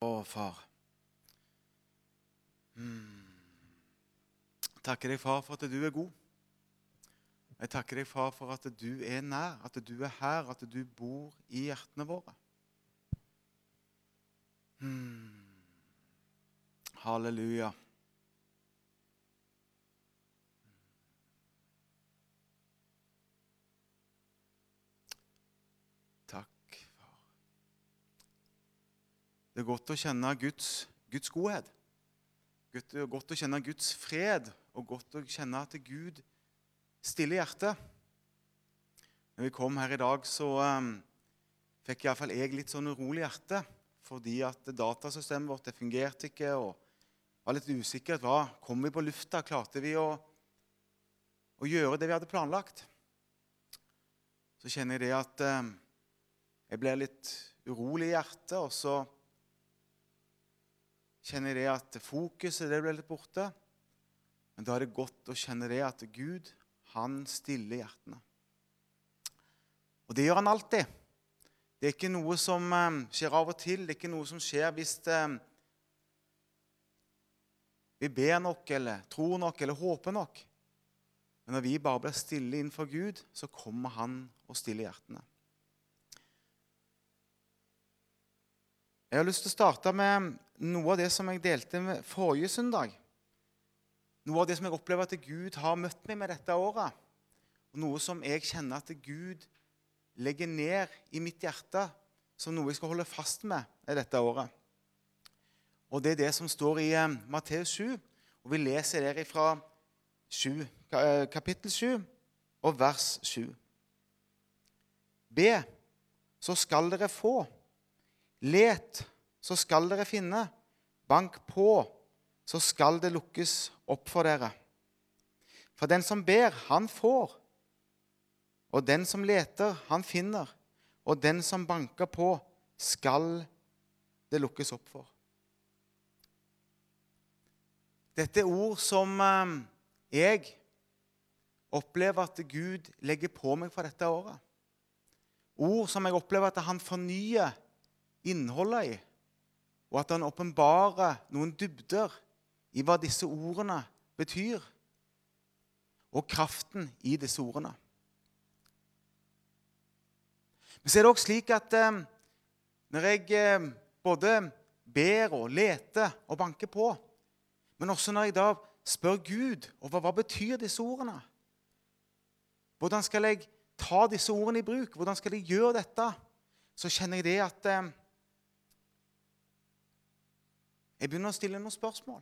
Å, far. Mm. Takker deg, far, for at du er god. Jeg takker deg, far, for at du er nær, at du er her, at du bor i hjertene våre. Mm. Halleluja. Takk, far. Det er godt å kjenne Guds, Guds godhet. Godt, godt å kjenne Guds fred, og godt å kjenne at Gud stiller hjertet. Når vi kom her i dag, så um, fikk iallfall jeg litt sånn urolig hjerte. Fordi at datasystemet vårt det fungerte ikke, og var litt usikkert. Hva kom vi på lufta? Klarte vi å, å gjøre det vi hadde planlagt? Så kjenner jeg det at um, jeg ble litt urolig i hjertet, og så kjenner jeg at fokuset det ble litt borte. Men da er det godt å kjenne det at Gud, han stiller hjertene. Og det gjør han alltid. Det er ikke noe som um, skjer av og til. Det er ikke noe som skjer hvis um, vi ber nok eller tror nok eller håper nok. Men når vi bare blir stille innenfor Gud, så kommer han og stiller hjertene. Jeg har lyst til å starte med noe av det som jeg delte med forrige søndag. Noe av det som jeg opplever at Gud har møtt meg med dette året. Og noe som jeg kjenner at Gud legger ned i mitt hjerte som noe jeg skal holde fast med i dette året. Og Det er det som står i eh, Matteus 7. Og Vi leser der fra 7, kapittel 7 og vers 7. Be, så skal dere få. Let, så skal dere finne. Bank på, så skal det lukkes opp for dere. For den som ber, han får. Og den som leter, han finner. Og den som banker på, skal det lukkes opp for. Dette er ord som eh, jeg opplever at Gud legger på meg for dette året. Ord som jeg opplever at han fornyer innholdet i, og at han åpenbarer noen dybder i hva disse ordene betyr, og kraften i disse ordene. Men så er det også slik at eh, når jeg eh, både ber og leter og banker på, men også når jeg da spør Gud over hva betyr disse ordene Hvordan skal jeg ta disse ordene i bruk? Hvordan skal jeg gjøre dette? Så kjenner jeg det at eh, jeg begynner å stille noen spørsmål.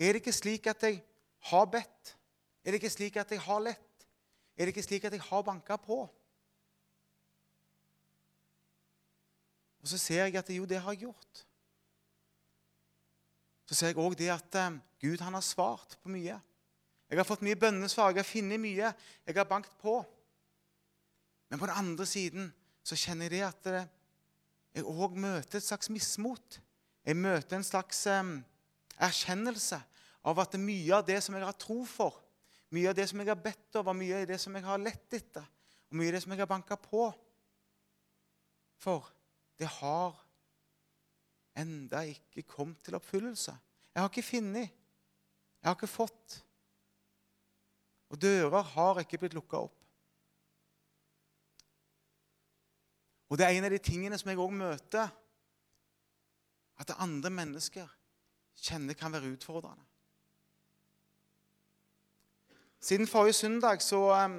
Er det ikke slik at jeg har bedt? Er det ikke slik at jeg har lett? Er det ikke slik at jeg har banka på? Og så ser jeg at jo, det har jeg gjort. Så ser jeg òg det at eh, Gud han har svart på mye. Jeg har fått mye bønnesvar, jeg har funnet mye, jeg har bankt på. Men på den andre siden så kjenner jeg det at eh, jeg òg møter et slags mismot. Jeg møter en slags erkjennelse av at mye av det som jeg har tro for, mye av det som jeg har bedt over, mye av det som jeg har lett etter, og mye av det som jeg har banka på for, det har enda ikke kommet til oppfyllelse. Jeg har ikke funnet. Jeg har ikke fått. Og dører har ikke blitt lukka opp. Og det er en av de tingene som jeg òg møter, at andre mennesker kjenner kan være utfordrende. Siden forrige søndag så um,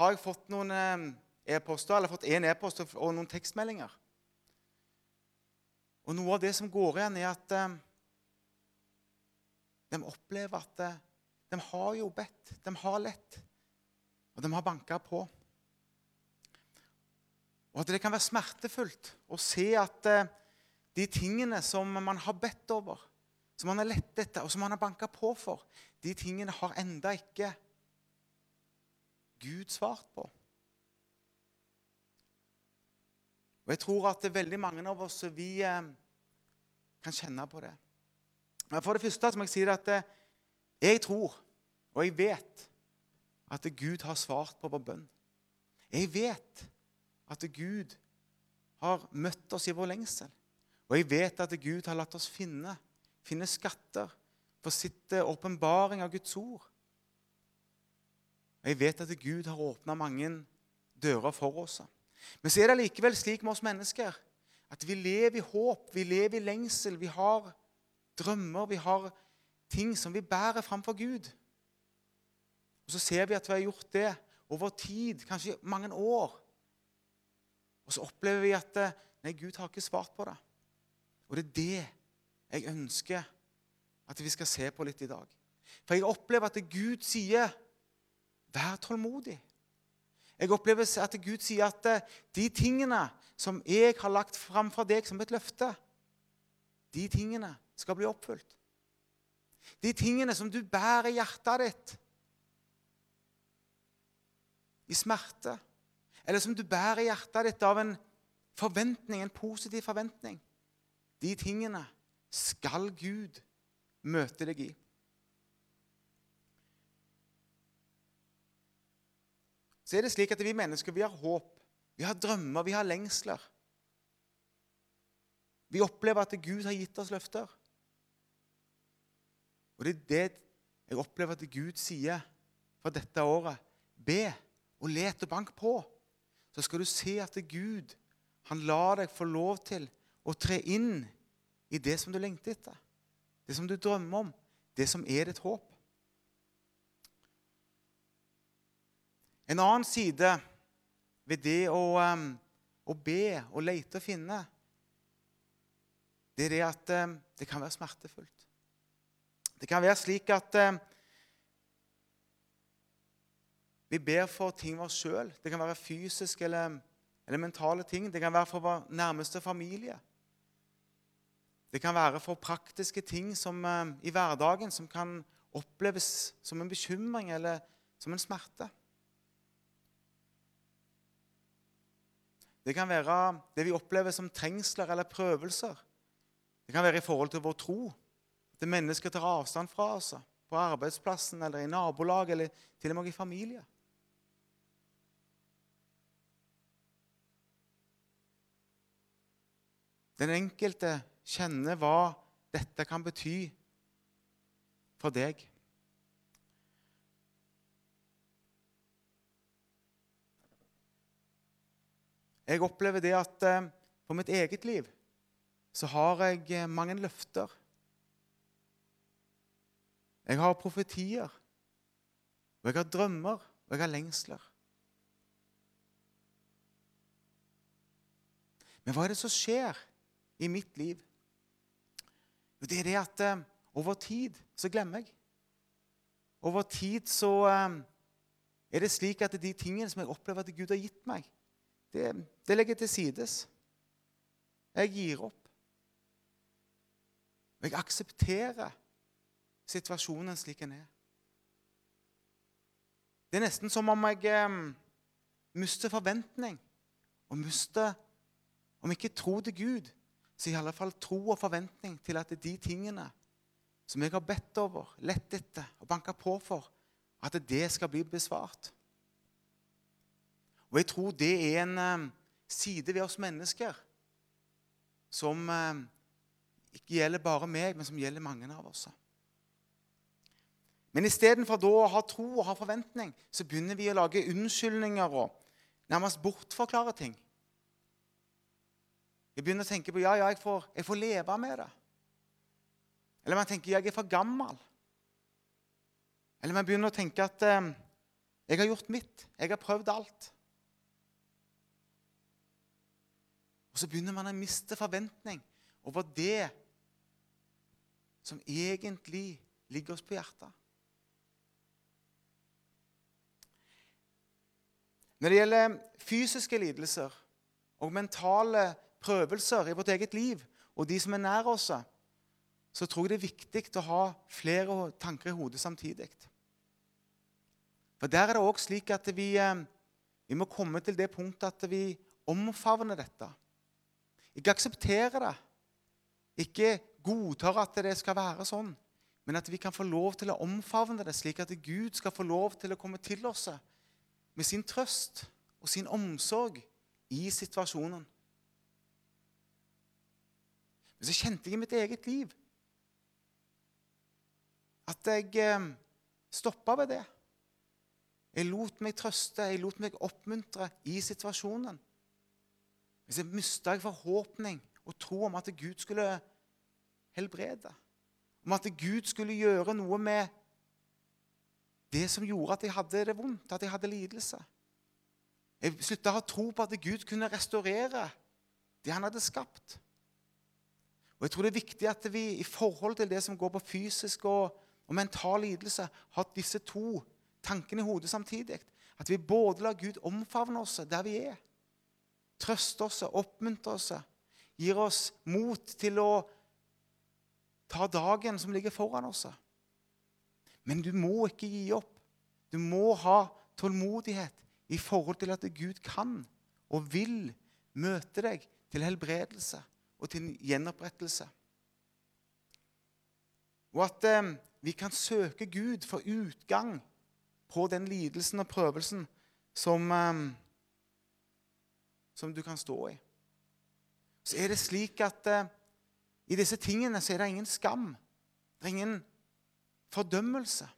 har jeg fått noen um, e-poster, eller fått én e-post og noen tekstmeldinger. Og noe av det som går igjen, er at eh, de opplever at eh, de har jo bedt, de har lett, og de har banka på. Og at det kan være smertefullt å se at eh, de tingene som man har bedt over, som man har lett etter, og som man har banka på for, de tingene har enda ikke Gud svart på. Og Jeg tror at det er veldig mange av oss vi eh, kan kjenne på det. Men For det første må jeg si at eh, jeg tror, og jeg vet, at Gud har svart på vår bønn. Jeg vet at Gud har møtt oss i vår lengsel. Og jeg vet at Gud har latt oss finne, finne skatter for sitt eh, åpenbaring av Guds ord. Og jeg vet at Gud har åpna mange dører for oss. Men så er det likevel slik med oss mennesker at vi lever i håp, vi lever i lengsel. Vi har drømmer, vi har ting som vi bærer framfor Gud. Og Så ser vi at vi har gjort det over tid, kanskje mange år. Og så opplever vi at eh, nei, Gud har ikke svart på det. Og det er det jeg ønsker at vi skal se på litt i dag. For jeg opplever at Gud sier, 'Vær tålmodig'. Jeg opplever at Gud sier at eh, de tingene som jeg har lagt fram for deg som et løfte, de tingene skal bli oppfylt. De tingene som du bærer i hjertet ditt i smerte, eller som du bærer i hjertet ditt av en forventning, en positiv forventning, de tingene skal Gud møte deg i. Så er det slik at vi mennesker vi har håp, vi har drømmer, vi har lengsler. Vi opplever at Gud har gitt oss løfter. Og det er det jeg opplever at Gud sier for dette året. Be og let og bank på. Så skal du se at Gud han lar deg få lov til å tre inn i det som du lengter etter, det som du drømmer om, det som er ditt håp. En annen side ved det å, um, å be og lete og finne, det er det at um, det kan være smertefullt. Det kan være slik at um, vi ber for ting vår oss sjøl. Det kan være fysiske eller, eller, mentale ting. Det kan være for vår nærmeste familie. Det kan være for praktiske ting som, uh, i hverdagen som kan oppleves som en bekymring eller som en smerte. Det kan være det vi opplever som trengsler eller prøvelser. Det kan være i forhold til vår tro. At mennesker tar avstand fra oss på arbeidsplassen eller i nabolag eller til og med i familie. Den enkelte kjenner hva dette kan bety for deg. Jeg opplever det at på mitt eget liv så har jeg eh, mange løfter. Jeg har profetier, og jeg har drømmer, og jeg har lengsler. Men hva er det som skjer i mitt liv? Jo, det er det at eh, over tid så glemmer jeg. Over tid så eh, er det slik at de tingene som jeg opplever at Gud har gitt meg, det, det legger jeg til sides. Jeg gir opp. Jeg aksepterer situasjonen slik den er. Det er nesten som om jeg eh, mister forventning og mister Om ikke tro til Gud, så i alle fall tro og forventning til at de tingene som jeg har bedt over, lett etter og banka på for, at det skal bli besvart. Og jeg tror det er en um, side ved oss mennesker som um, ikke gjelder bare meg, men som gjelder mange av oss. Men istedenfor å ha tro og ha forventning, så begynner vi å lage unnskyldninger og nærmest bortforklare ting. Jeg begynner å tenke på ja, ja, jeg får, jeg får leve med det. Eller man tenker jeg er for gammel. Eller man begynner å tenke at eh, jeg har gjort mitt. Jeg har prøvd alt. Og så begynner man å miste forventning over det som egentlig ligger oss på hjertet. Når det gjelder fysiske lidelser og mentale prøvelser i vårt eget liv, og de som er nær oss, så tror jeg det er viktig å ha flere tanker i hodet samtidig. For der er det òg slik at vi, eh, vi, må komme til det punktet at vi omfavner dette. Ikke aksepterer det. Ikke godtar at det skal være sånn. Men at vi kan få lov til å omfavne det, slik at Gud skal få lov til å komme til oss med sin trøst og sin omsorg i situasjonen. Men så kjente jeg i mitt eget liv at jeg eh, stoppa ved det. Jeg lot meg trøste, jeg lot meg oppmuntre i situasjonen. Men så mista jeg forhåpning og tro om at Gud skulle helbrede. Om at Gud skulle gjøre noe med det som gjorde at jeg hadde det vondt, at jeg hadde lidelse. Jeg slutta å ha tro på at Gud kunne restaurere det han hadde skapt. Og jeg tror det er viktig at vi i forhold til det som går på fysisk og, og mental lidelse, har disse to tankene i hodet samtidig. At vi både lar Gud omfavne oss der vi er, trøste oss, oppmuntre oss, gir oss mot til å ta dagen som ligger foran oss. Men du må ikke gi opp. Du må ha tålmodighet i forhold til at Gud kan og vil møte deg til helbredelse og til en gjenopprettelse. Og at eh, vi kan søke Gud for utgang på den lidelsen og prøvelsen som, eh, som du kan stå i. Så er det slik at eh, i disse tingene så er det ingen skam. Det er ingen fordømmelse.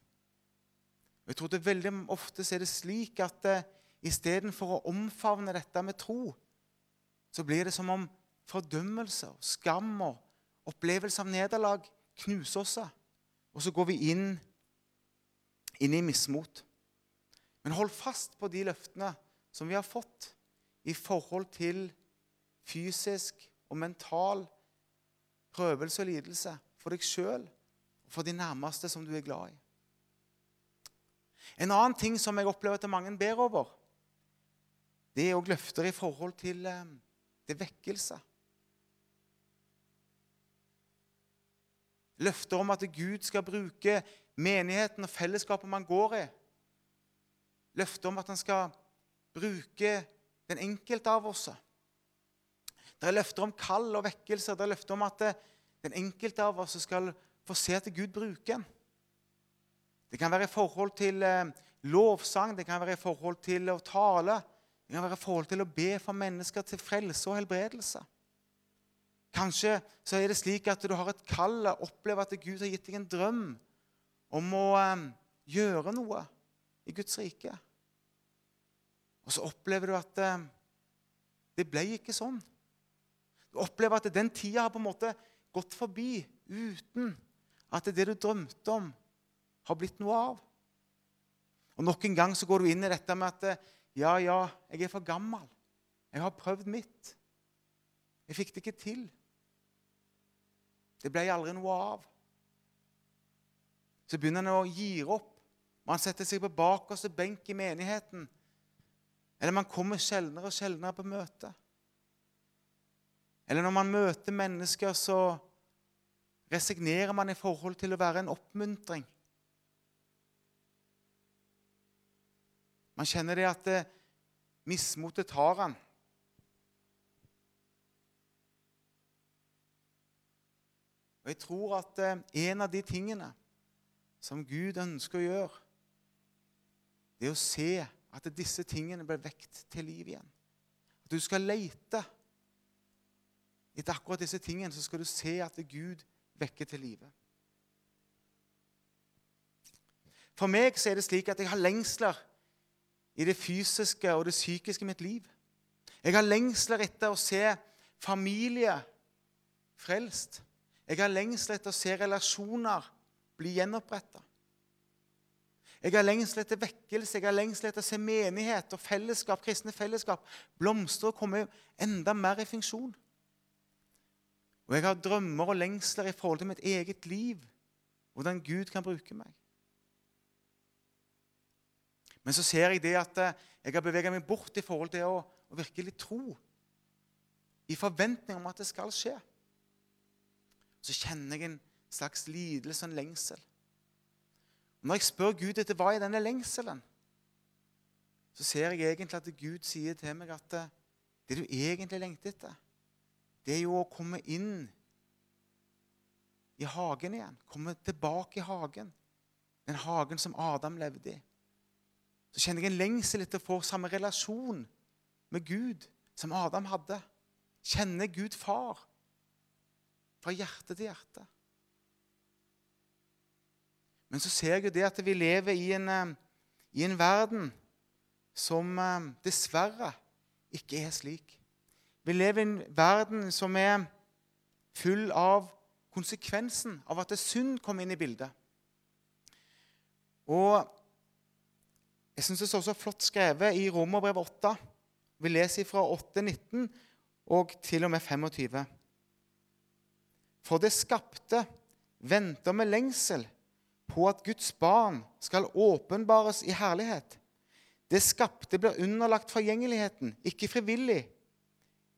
Og jeg tror det veldig ofte er det slik at eh, istedenfor å omfavne dette med tro, så blir det som om fordømmelse skam og opplevelse av nederlag knuser oss. Og så går vi inn, inn i mismot. Men hold fast på de løftene som vi har fått i forhold til fysisk og mental prøvelse og lidelse for deg sjøl og for de nærmeste som du er glad i. En annen ting som jeg opplever at mange ber over, det er òg løfter i forhold til eh, det vekkelse. Løfter om at Gud skal bruke menigheten og fellesskapet man går i. Løfter om at han skal bruke den enkelte av oss. Det er løfter om kall og vekkelse. Det er løfter om at den enkelte av oss skal få se at Gud bruker en. Det kan være i forhold til eh, lovsang, det kan være i forhold til å tale. Det kan være i forhold til å be for mennesker til frelse og helbredelse. Kanskje så er det slik at du har et kall og opplever at Gud har gitt deg en drøm om å gjøre noe i Guds rike. Og så opplever du at det ble ikke sånn. Du opplever at den tida har på en måte gått forbi uten at det du drømte om, har blitt noe av. Og Nok en gang så går du inn i dette med at ja, ja, jeg er for gammel. Jeg har prøvd mitt. Jeg fikk det ikke til. Det ble aldri noe av. Så begynner han å gi opp. Man setter seg på bakerste benk i menigheten. Eller man kommer sjeldnere og sjeldnere på møte. Eller når man møter mennesker, så resignerer man i forhold til å være en oppmuntring. Man kjenner det at eh, mismotet tar han. Og Jeg tror at eh, en av de tingene som Gud ønsker å gjøre, det er å se at disse tingene blir vekt til liv igjen. At du skal lete etter akkurat disse tingene, så skal du se at Gud vekker til live. For meg så er det slik at jeg har lengsler i det fysiske og det psykiske i mitt liv. Jeg har lengsler etter å se familie frelst. Jeg har lengsel etter å se relasjoner bli gjenoppretta. Jeg har lengsel etter vekkelse, jeg har lengsel etter å se menighet og fellesskap, kristne fellesskap blomstre og komme enda mer i funksjon. Og jeg har drømmer og lengsler i forhold til mitt eget liv, hvordan Gud kan bruke meg. Men så ser jeg det at eh, jeg har beveget meg bort i forhold til å, å virkelig tro. I forventning om at det skal skje. Så kjenner jeg en slags lidelse og en lengsel. Og når jeg spør Gud etter hva er denne lengselen, så ser jeg egentlig at Gud sier til meg at eh, det du egentlig lengter etter, det er jo å komme inn i hagen igjen. Komme tilbake i hagen. Den hagen som Adam levde i så kjenner jeg en lengsel etter å få samme relasjon med Gud som Adam hadde. Kjenne Gud far. Fra hjerte til hjerte. Men så ser jeg jo det at vi lever i en, eh, i en verden som eh, dessverre ikke er slik. Vi lever i en verden som er full av konsekvensen av at det synd kom inn i bildet. Og jeg syns det står så flott skrevet i Romerbrevet 8. Vi leser fra 8,19 og til og med 25. For det skapte venter med lengsel på at Guds barn skal åpenbares i herlighet. Det skapte blir underlagt forgjengeligheten, ikke frivillig,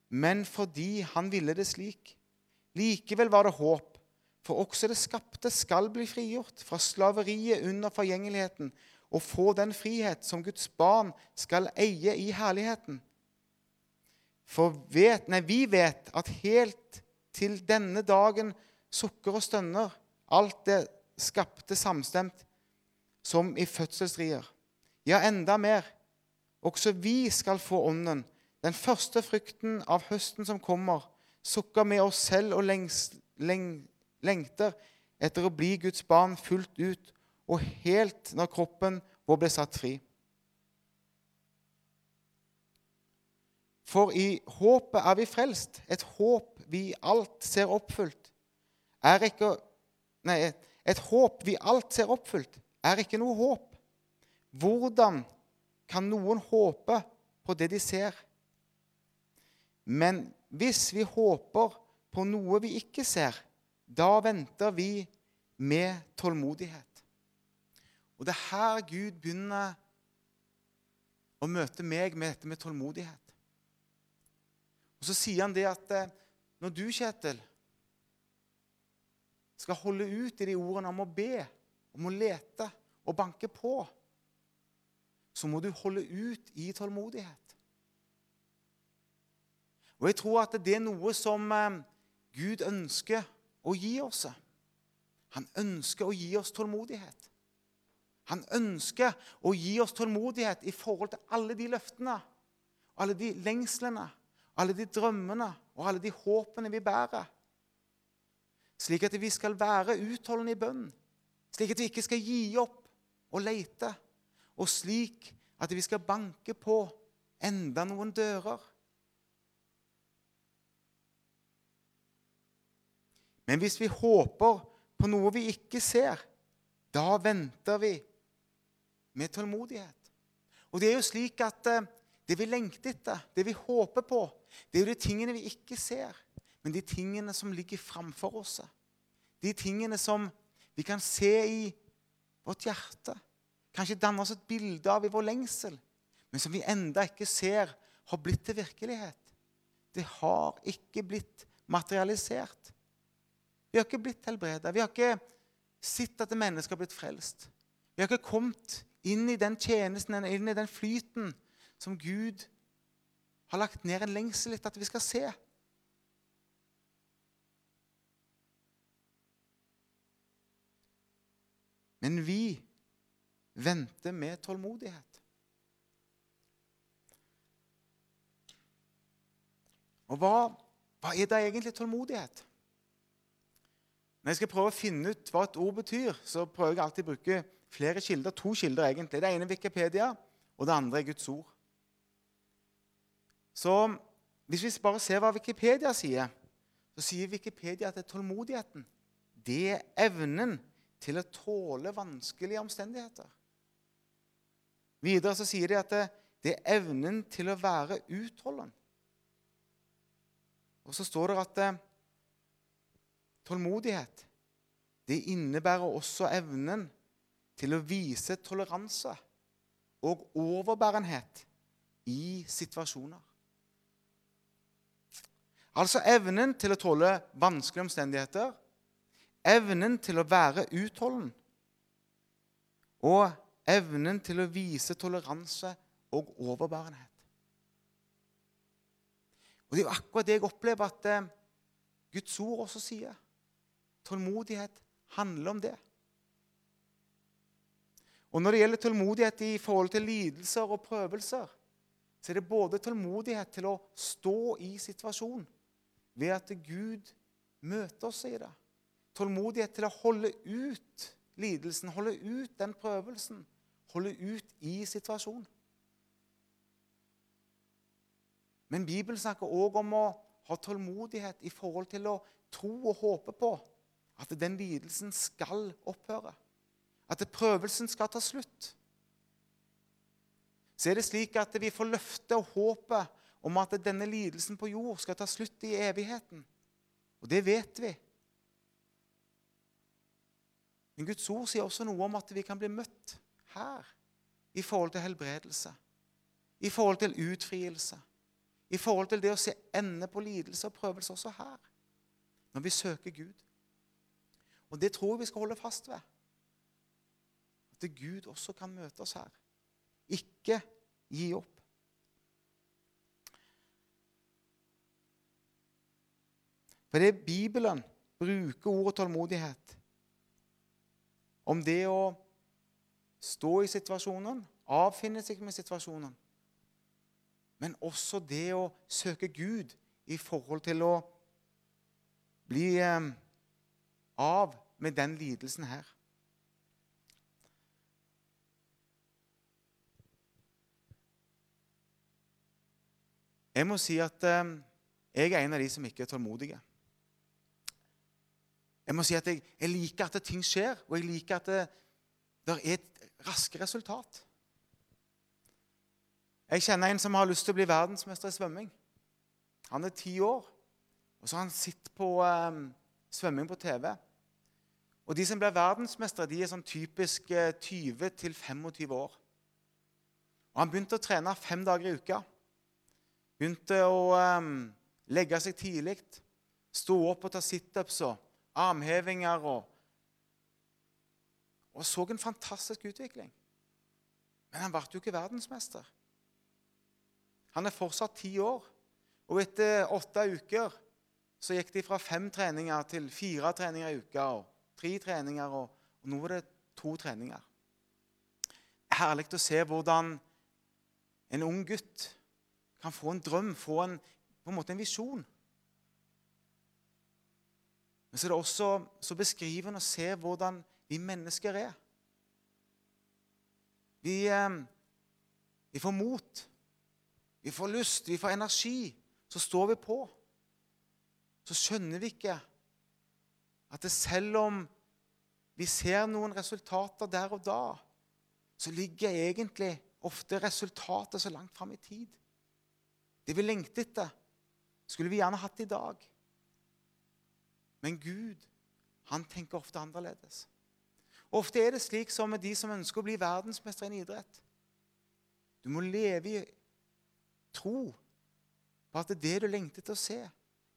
men fordi han ville det slik. Likevel var det håp, for også det skapte skal bli frigjort fra slaveriet under forgjengeligheten og få den frihet som Guds barn skal eie i herligheten. For vet, nei, vi vet at helt til denne dagen sukker og stønner alt det skapte samstemt som i fødselsrier. Ja, enda mer. Også vi skal få Ånden, den første frykten av høsten som kommer, sukker med oss selv og lengs, leng, lengter etter å bli Guds barn fullt ut og helt når kroppen vår ble satt fri. For i håpet er vi frelst, et håp vi alt ser oppfylt. Er ikke Nei, et håp vi alt ser oppfylt, er ikke noe håp. Hvordan kan noen håpe på det de ser? Men hvis vi håper på noe vi ikke ser, da venter vi med tålmodighet. Og det er her Gud begynner å møte meg med dette med tålmodighet. Og Så sier han det at eh, når du, Kjetil, skal holde ut i de ordene om å be, om å lete og banke på, så må du holde ut i tålmodighet. Og jeg tror at det er noe som eh, Gud ønsker å gi oss. Han ønsker å gi oss tålmodighet. Han ønsker å gi oss tålmodighet i forhold til alle de løftene, alle de lengslene, alle de drømmene og alle de håpene vi bærer. Slik at vi skal være utholdende i bønn, slik at vi ikke skal gi opp og lete, og slik at vi skal banke på enda noen dører. Men hvis vi håper på noe vi ikke ser, da venter vi med tålmodighet. Og det er jo slik at eh, det vi lengter etter, det vi håper på, det er jo de tingene vi ikke ser, men de tingene som ligger framfor oss. De tingene som vi kan se i vårt hjerte. Kanskje danne oss et bilde av i vår lengsel, men som vi enda ikke ser har blitt til virkelighet. Det har ikke blitt materialisert. Vi har ikke blitt helbreda. Vi har ikke sett at mennesker har blitt frelst. Vi har ikke kommet inn i den tjenesten, inn i den flyten som Gud har lagt ned en lengsel etter at vi skal se. Men vi venter med tålmodighet. Og hva, hva er da egentlig tålmodighet? Når jeg skal prøve å finne ut hva et ord betyr, så prøver jeg alltid å bruke flere kilder, to kilder egentlig. Det ene er Wikipedia, og det andre er Guds ord. Så hvis vi bare ser hva Wikipedia sier, så sier Wikipedia at det er tålmodigheten. Det er evnen til å tåle vanskelige omstendigheter. Videre så sier de at det, det er evnen til å være utholden. Og så står det at eh, tålmodighet det innebærer også evnen til å vise toleranse og overbærenhet i situasjoner. Altså evnen til å tåle vanskelige omstendigheter, evnen til å være utholden og evnen til å vise toleranse og overbærenhet. Og Det er jo akkurat det jeg opplever at eh, Guds ord også sier. Tålmodighet handler om det. Og Når det gjelder tålmodighet i forhold til lidelser og prøvelser, så er det både tålmodighet til å stå i situasjonen ved at Gud møter oss i det. Tålmodighet til å holde ut lidelsen, holde ut den prøvelsen. Holde ut i situasjonen. Men Bibelen snakker òg om å ha tålmodighet i forhold til å tro og håpe på at den lidelsen skal opphøre. At prøvelsen skal ta slutt. Så er det slik at vi får løfte og håpet om at denne lidelsen på jord skal ta slutt i evigheten. Og det vet vi. Men Guds ord sier også noe om at vi kan bli møtt her i forhold til helbredelse, i forhold til utfrielse, i forhold til det å se ende på lidelse og prøvelse også her, når vi søker Gud. Og det tror jeg vi skal holde fast ved. At Gud også kan møte oss her. Ikke gi opp. For det er Bibelen bruker ordet tålmodighet om det å stå i situasjonen, avfinne seg med situasjonen, men også det å søke Gud i forhold til å bli eh, av med den lidelsen her. Jeg må si at eh, jeg er en av de som ikke er tålmodige. Jeg må si at jeg, jeg liker at ting skjer, og jeg liker at det, det er et raske resultat. Jeg kjenner en som har lyst til å bli verdensmester i svømming. Han er ti år, og så har han sett på um, svømming på TV. Og De som blir verdensmestere, de er sånn typisk 20-25 eh, år. Og Han begynte å trene fem dager i uka. Begynte å um, legge seg tidlig, stå opp og ta situps og armhevinger og, og så en fantastisk utvikling. Men han ble jo ikke verdensmester. Han er fortsatt ti år. Og etter åtte uker så gikk de fra fem treninger til fire treninger i uka. Og tre treninger, og, og nå er det to treninger. Herlig å se hvordan en ung gutt kan få en drøm, få en, på en måte en visjon. Men så er det også så beskrivende å se hvordan vi mennesker er. Vi, eh, vi, får mot, vi får lyst, vi får energi. Så står vi på. Så skjønner vi ikke at det selv om vi ser noen resultater der og da, så ligger egentlig ofte resultatet så langt fram i tid. Det vi lengter etter, skulle vi gjerne hatt i dag. Men Gud han tenker ofte annerledes. Ofte er det slik som med de som ønsker å bli verdensmester i idrett. Du må leve i tro på at det er det du lengter til å se.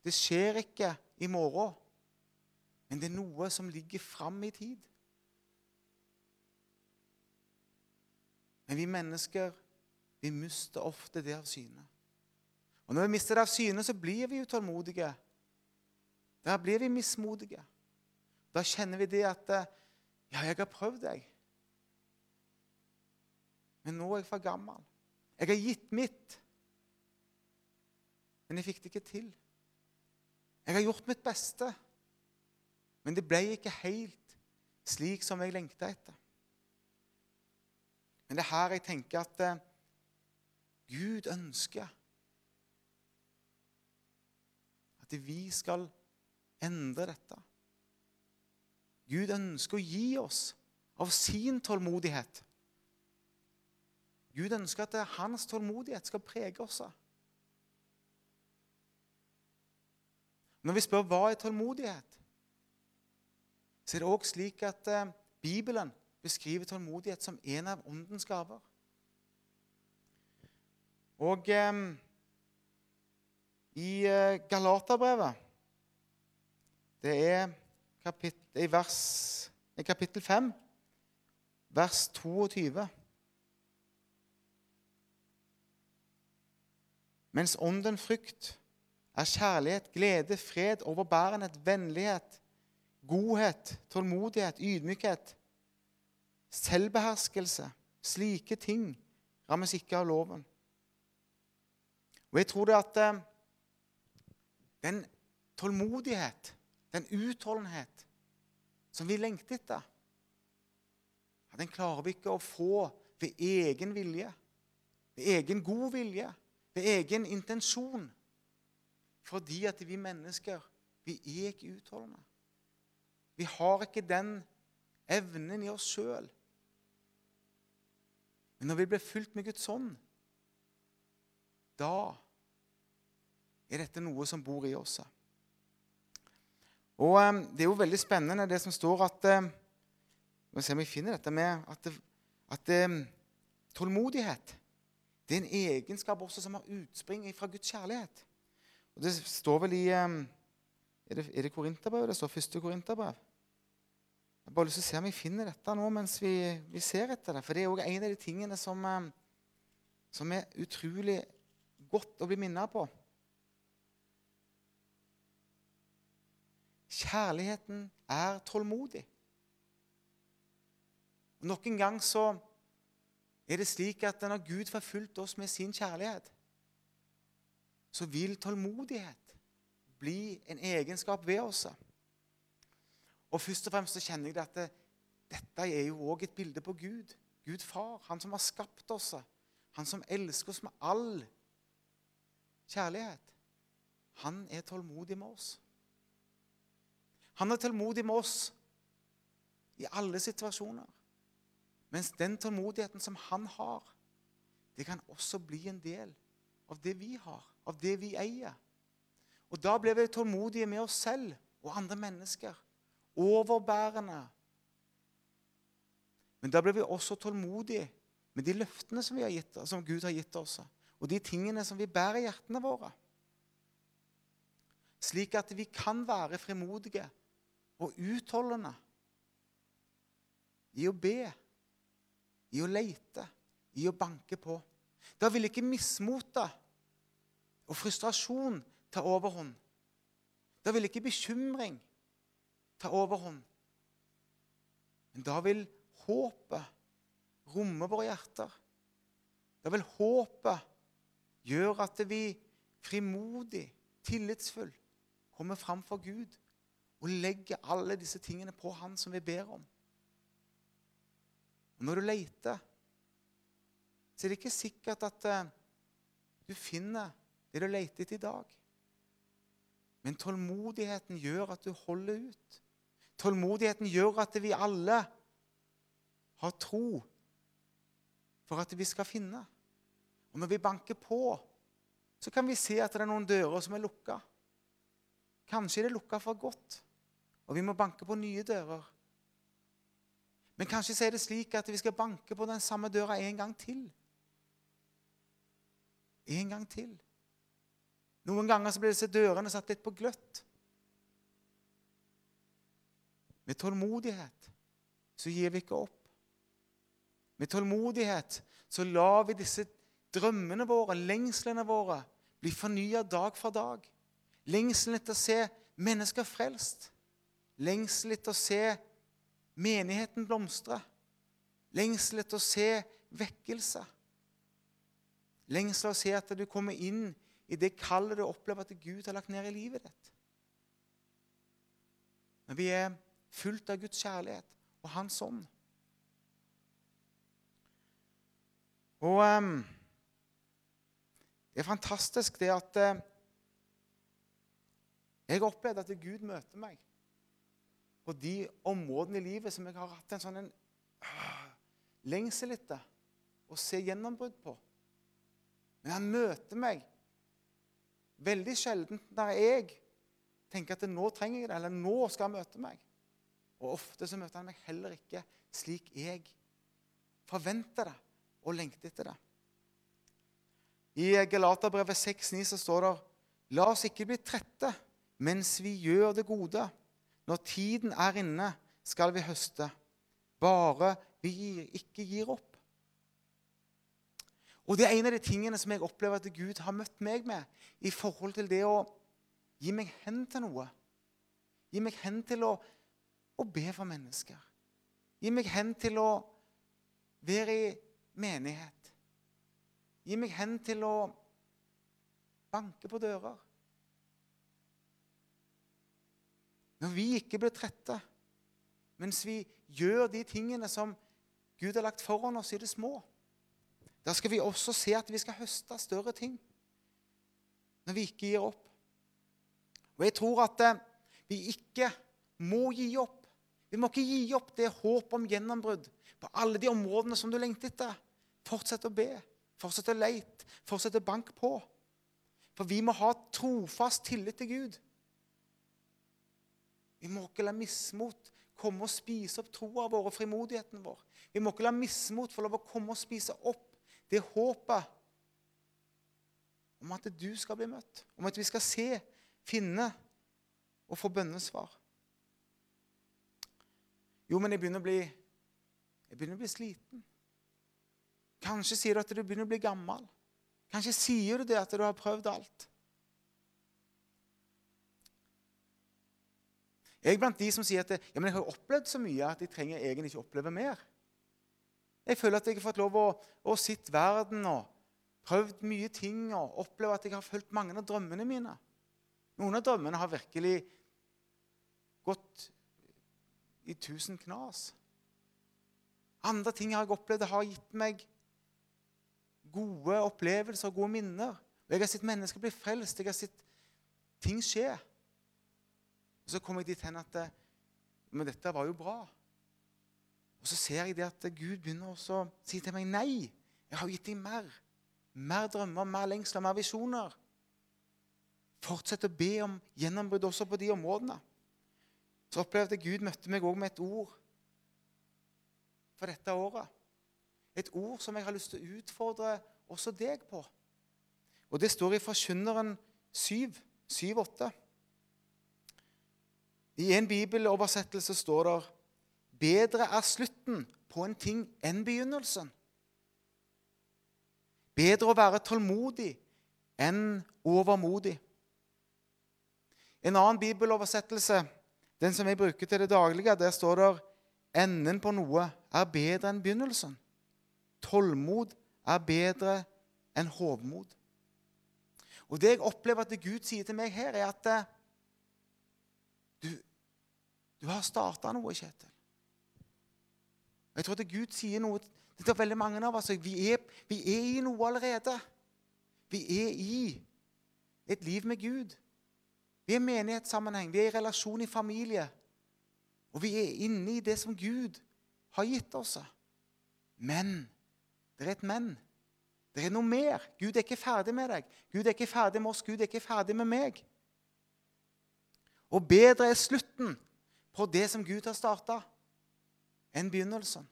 Det skjer ikke i morgen, men det er noe som ligger fram i tid. Men vi mennesker vi mister ofte det av syne. Og Når vi mister det av syne, så blir vi utålmodige der blir vi mismodige. Da kjenner vi det at Ja, jeg har prøvd, jeg. Men nå er jeg for gammel. Jeg har gitt mitt. Men jeg fikk det ikke til. Jeg har gjort mitt beste. Men det ble ikke helt slik som jeg lengta etter. Men det er her jeg tenker at uh, Gud ønsker at vi skal endre dette. Gud ønsker å gi oss av sin tålmodighet. Gud ønsker at hans tålmodighet skal prege oss. Når vi spør hva er tålmodighet, så er det òg slik at eh, Bibelen beskriver tålmodighet som en av åndens gaver. Og eh, i eh, Galaterbrevet det er kapittel, i, vers, i kapittel 5, vers 22. Mens ånden frykt er kjærlighet, glede, fred, overbærenhet, vennlighet, godhet, tålmodighet, ydmykhet, selvbeherskelse. Slike ting rammes ikke av loven. Og jeg tror det at eh, den tålmodighet den utholdenhet som vi lengter etter, ja, den klarer vi ikke å få ved egen vilje, ved egen god vilje, ved egen intensjon. Fordi at vi mennesker, vi er ikke utholdende. Vi har ikke den evnen i oss sjøl. Men når vi blir fylt med Guds ånd, da er dette noe som bor i oss. Og um, Det er jo veldig spennende det som står at um, må se om jeg finner dette med at, at um, tålmodighet det er en egenskap også som har utspring fra Guds kjærlighet. Og Det står vel i Er det, er det Korinterbrevet? Det står første Korinterbrev. Jeg har bare lyst til å se om vi finner dette nå mens vi, vi ser etter det. For det er òg en av de tingene som, som er utrolig godt å bli minnet på. Kjærligheten er tålmodig. Nok en gang så er det slik at når Gud har fulgt oss med sin kjærlighet, så vil tålmodighet bli en egenskap ved oss. Og Først og fremst så kjenner jeg at det, dette er jo òg et bilde på Gud. Gud far, han som har skapt oss, han som elsker oss med all kjærlighet. Han er tålmodig med oss. Han er tålmodig med oss i alle situasjoner. Mens den tålmodigheten som han har, det kan også bli en del av det vi har, av det vi eier. Og da blir vi tålmodige med oss selv og andre mennesker. Overbærende. Men da blir vi også tålmodige med de løftene som, gitt, som Gud har gitt oss, og de tingene som vi bærer i hjertene våre. Slik at vi kan være frimodige og utholdende i å be, i å leite, i å banke på. Da vil ikke mismotet og frustrasjon ta overhånd. Da vil ikke bekymring ta overhånd. Men da vil håpet romme våre hjerter. Da vil håpet gjøre at vi frimodig, tillitsfull, kommer fram for Gud og legger alle disse tingene på Han som vi ber om. Og Når du leter, så er det ikke sikkert at uh, du finner det du leter etter i dag. Men tålmodigheten gjør at du holder ut. Tålmodigheten gjør at vi alle har tro for at vi skal finne. Og når vi banker på, så kan vi se at det er noen dører som er lukka. Kanskje er det lukka for godt og vi må banke på nye dører. Men kanskje så er det slik at vi skal banke på den samme døra en gang til. En gang til. Noen ganger så blir disse dørene satt litt på gløtt. Med tålmodighet så gir vi ikke opp. Med tålmodighet så lar vi disse drømmene våre, lengslene våre, bli fornya dag for dag. Lengselen etter å se mennesker frelst. Lengsel etter å se menigheten blomstre. Lengsel etter å se vekkelse. Lengsel etter å se at du kommer inn i det kallet du opplever at Gud har lagt ned i livet ditt. Når vi er fullt av Guds kjærlighet og Hans ånd. Og um, det er fantastisk det at uh, jeg har opplevd at Gud møter meg på de områdene i livet som jeg har hatt en sånn en, øh, lengsel etter å se gjennombrudd på. Men han møter meg veldig sjelden når jeg tenker at nå trenger jeg det, eller nå skal han møte meg. Og ofte så møter han meg heller ikke slik jeg forventer det og lengter etter det. I Galaterbrevet 6,9 så står det La oss ikke bli trette mens vi gjør det gode. Når tiden er inne, skal vi høste. Bare vi ikke gir opp. Og Det er en av de tingene som jeg opplever at Gud har møtt meg med i forhold til det å gi meg hen til noe. Gi meg hen til å, å be for mennesker. Gi meg hen til å være i menighet. Gi meg hen til å banke på dører. Når vi ikke blir trette, mens vi gjør de tingene som Gud har lagt foran oss i det små, da skal vi også se at vi skal høste større ting. Når vi ikke gir opp. Og jeg tror at eh, vi ikke må gi opp. Vi må ikke gi opp det håp om gjennombrudd på alle de områdene som du lengter etter. Fortsett å be. Fortsett å leite. Fortsett å banke på. For vi må ha trofast tillit til Gud. Vi må ikke la mismot komme og spise opp troa vår og frimodigheten vår. Vi må ikke la mismot få lov å komme og spise opp det håpet om at du skal bli møtt, om at vi skal se, finne og få bønnesvar. Jo, men jeg begynner å bli, jeg begynner å bli sliten. Kanskje sier du at du begynner å bli gammel. Kanskje sier du det at du har prøvd alt. Jeg er blant de som sier at ja, men jeg har opplevd så mye at jeg trenger egentlig ikke oppleve mer. Jeg føler at jeg har fått lov å, å sitte verden og prøvd mye ting og oppleve at jeg har fulgt mange av drømmene mine. Noen av drømmene har virkelig gått i tusen knas. Andre ting har jeg opplevd har gitt meg gode opplevelser og gode minner. Jeg har sett mennesker bli frelst. Jeg har sett ting skje. Og så kom jeg dit hen at Men dette var jo bra. Og så ser jeg det at Gud begynner å si til meg nei. Jeg har gitt deg mer. Mer drømmer, mer lengsler, mer visjoner. Fortsett å be om gjennombrudd også på de områdene. Så opplevde jeg Gud møtte meg òg med et ord for dette året. Et ord som jeg har lyst til å utfordre også deg på. Og Det står i Forkynneren 7, 7-8. I en bibeloversettelse står det Bedre er slutten på en ting enn begynnelsen. Bedre å være tålmodig enn overmodig. En annen bibeloversettelse, den som jeg bruker til det daglige, der står det enden på noe er bedre enn begynnelsen. Tålmod er bedre enn hovmod. Og Det jeg opplever at Gud sier til meg her, er at eh, du har starta noe, Kjetil. Jeg tror at Gud sier noe til veldig mange av oss. Vi er, vi er i noe allerede. Vi er i et liv med Gud. Vi er i menighetssammenheng, vi er i relasjon i familie. Og vi er inne i det som Gud har gitt oss. Men det er et men. Det er noe mer. Gud er ikke ferdig med deg. Gud er ikke ferdig med oss. Gud er ikke ferdig med meg. Og bedre er slutten på det som Gud har starta, enn begynnelsen.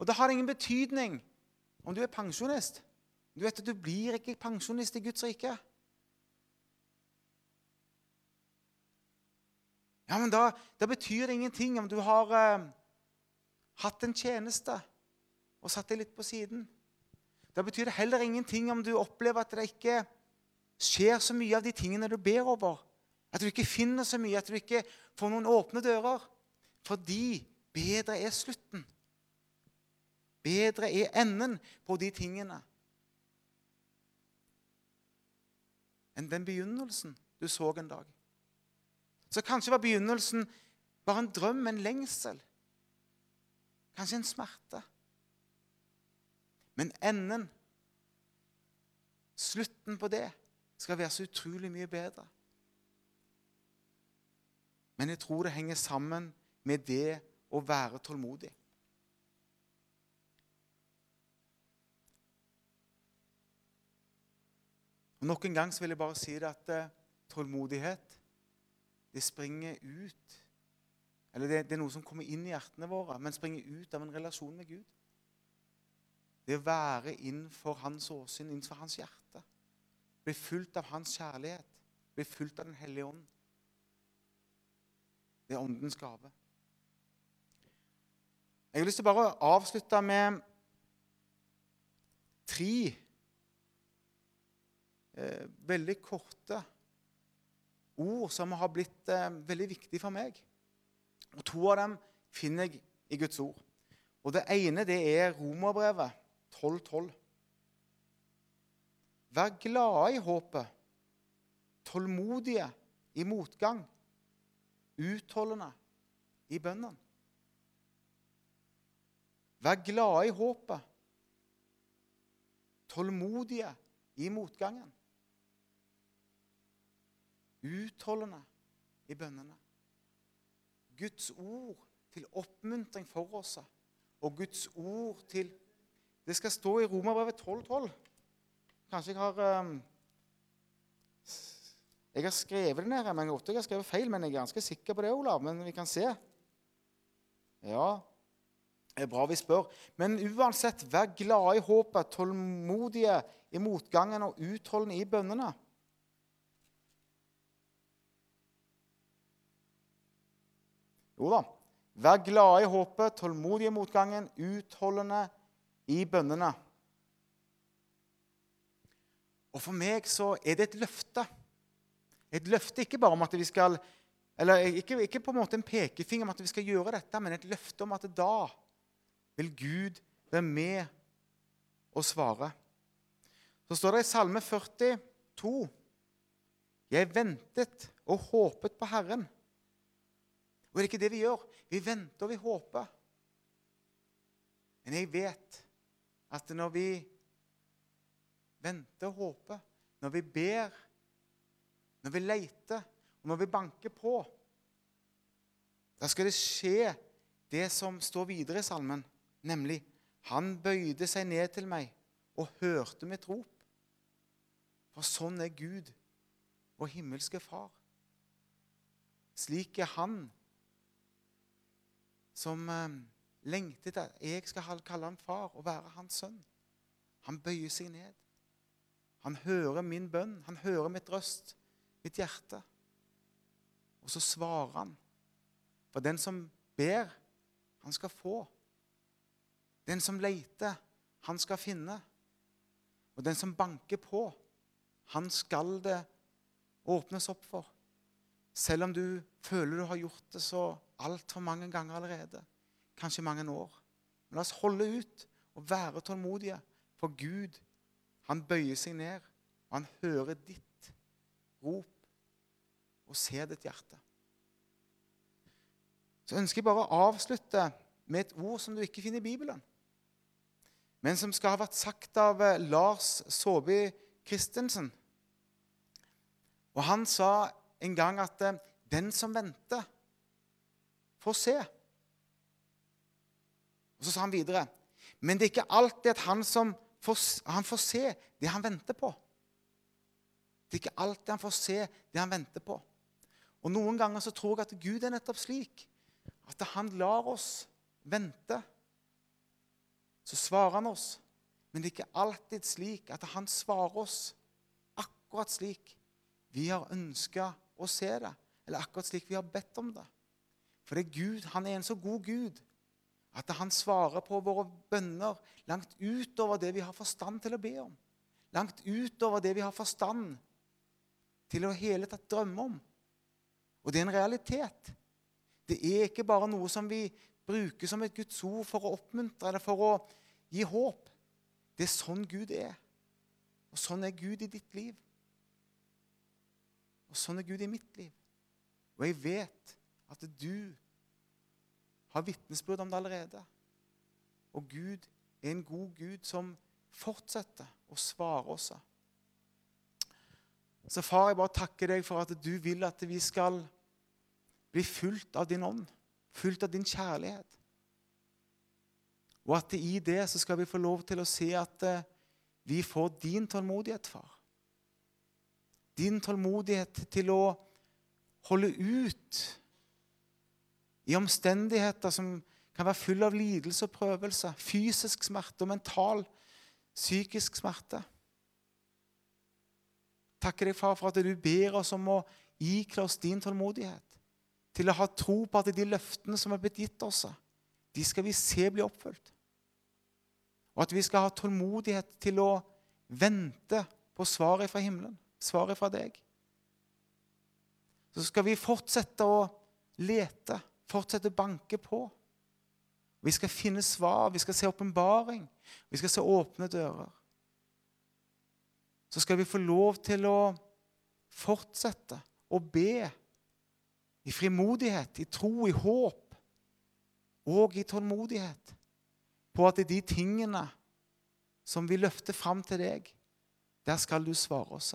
Og det har ingen betydning om du er pensjonist. Du vet at du blir ikke pensjonist i Guds rike. Ja, men da, da betyr det ingenting om du har eh, hatt en tjeneste og satt deg litt på siden. Da betyr det heller ingenting om du opplever at det ikke skjer så mye av de tingene du ber over. At du ikke finner så mye, at du ikke får noen åpne dører. Fordi bedre er slutten. Bedre er enden på de tingene enn den begynnelsen du så en dag. Så kanskje var begynnelsen bare en drøm, en lengsel. Kanskje en smerte. Men enden, slutten på det, skal være så utrolig mye bedre. Men jeg tror det henger sammen med det å være tålmodig. Og Nok en gang så vil jeg bare si det at uh, tålmodighet det springer ut Eller det, det, er noe som kommer inn i hjertene våre, men springer ut av en relasjon med Gud. Det å være innenfor hans åsyn, innenfor hans hjerte. Bli fulgt av hans kjærlighet. Bli fulgt av Den hellige ånd. Det er åndens gave. Jeg har lyst til bare å avslutte med tre eh, veldig korte ord som har blitt eh, veldig viktige for meg. Og To av dem finner jeg i Guds ord. Og Det ene det er Romerbrevet 12.12. Vær glade i håpet, tålmodige i motgang, utholdende i bønnen. Vær glade i håpet. Tålmodige i motgangen. Utholdende i bønnene. Guds ord til oppmuntring for oss, og Guds ord til Det skal stå i Romerbrevet 12,12. 12. Kanskje jeg har um, Jeg har skrevet det ned, men jeg har skrevet feil, men jeg er ganske sikker på det, Olav. Men vi kan se. Ja, det er bra vi spør. Men uansett, vær glade i håpet, tålmodige i motgangen og utholdende i bønnene. Jo da. Vær glade i håpet, tålmodige i motgangen, utholdende i bønnene. Og for meg så er det et løfte. Et løfte ikke bare om at vi skal Eller ikke, ikke på en måte en pekefinger om at vi skal gjøre dette, men et løfte om at da vil Gud være med og svare. Så står det i Salme 42.: Jeg ventet og håpet på Herren. Og det er ikke det vi gjør? Vi venter og vi håper. Men jeg vet at når vi venter og håper, når vi ber, når vi leter, og når vi banker på, da skal det skje det som står videre i salmen, nemlig Han bøyde seg ned til meg og hørte mitt rop. For sånn er Gud, vår himmelske Far. Slik er Han som eh, lengter etter at jeg skal kalle ham far og være hans sønn. Han bøyer seg ned. Han hører min bønn, han hører mitt røst, mitt hjerte. Og så svarer han. For den som ber, han skal få. Den som leter, han skal finne. Og den som banker på, han skal det åpnes opp for. Selv om du føler du har gjort det så altfor mange ganger allerede. Kanskje mange år. Men la oss holde ut og være tålmodige. For Gud, han bøyer seg ned, og han hører ditt rop og se ditt hjerte. Så ønsker jeg bare å avslutte med et ord som du ikke finner i Bibelen, men som skal ha vært sagt av eh, Lars Saabye Christensen. Og Han sa en gang at eh, 'den som venter, får se'. Og Så sa han videre men det er ikke alltid at han, får, han får se det han venter på. Det er ikke alltid han får se det han venter på. Og Noen ganger så tror jeg at Gud er nettopp slik at han lar oss vente. Så svarer han oss, men det er ikke alltid slik at han svarer oss akkurat slik vi har ønska å se det, eller akkurat slik vi har bedt om det. For det er Gud, han er en så god Gud at han svarer på våre bønner langt utover det vi har forstand til å be om. Langt utover det vi har forstand til å hele tatt drømme om. Og det er en realitet. Det er ikke bare noe som vi bruker som et Guds ord for å oppmuntre eller for å gi håp. Det er sånn Gud er. Og sånn er Gud i ditt liv. Og sånn er Gud i mitt liv. Og jeg vet at du har vitnesbyrd om det allerede. Og Gud er en god Gud som fortsetter å svare oss. Så far, jeg bare takker deg for at du vil at vi skal bli fulgt av din ånd, fulgt av din kjærlighet. Og at i det så skal vi få lov til å se at eh, vi får din tålmodighet, far. Din tålmodighet til å holde ut i omstendigheter som kan være full av lidelse og prøvelse, fysisk smerte og mental, psykisk smerte. Takker deg, far, for at du ber oss om å ikle oss din tålmodighet. Til å ha tro på at de løftene som er blitt gitt oss, de skal vi se bli oppfylt. Og at vi skal ha tålmodighet til å vente på svaret fra himmelen, svaret fra deg. Så skal vi fortsette å lete fortsette å banke på. Vi skal finne svar, vi skal se åpenbaring, vi skal se åpne dører. Så skal vi få lov til å fortsette å be i frimodighet, i tro, i håp og i tålmodighet på at de tingene som vi løfter fram til deg, der skal du svare oss.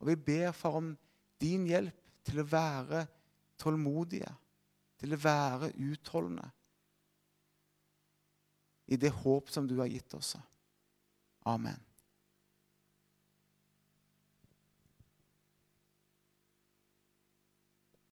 Og vi ber for om din hjelp til å være tålmodige, til å være utholdende i det håp som du har gitt oss. Amen.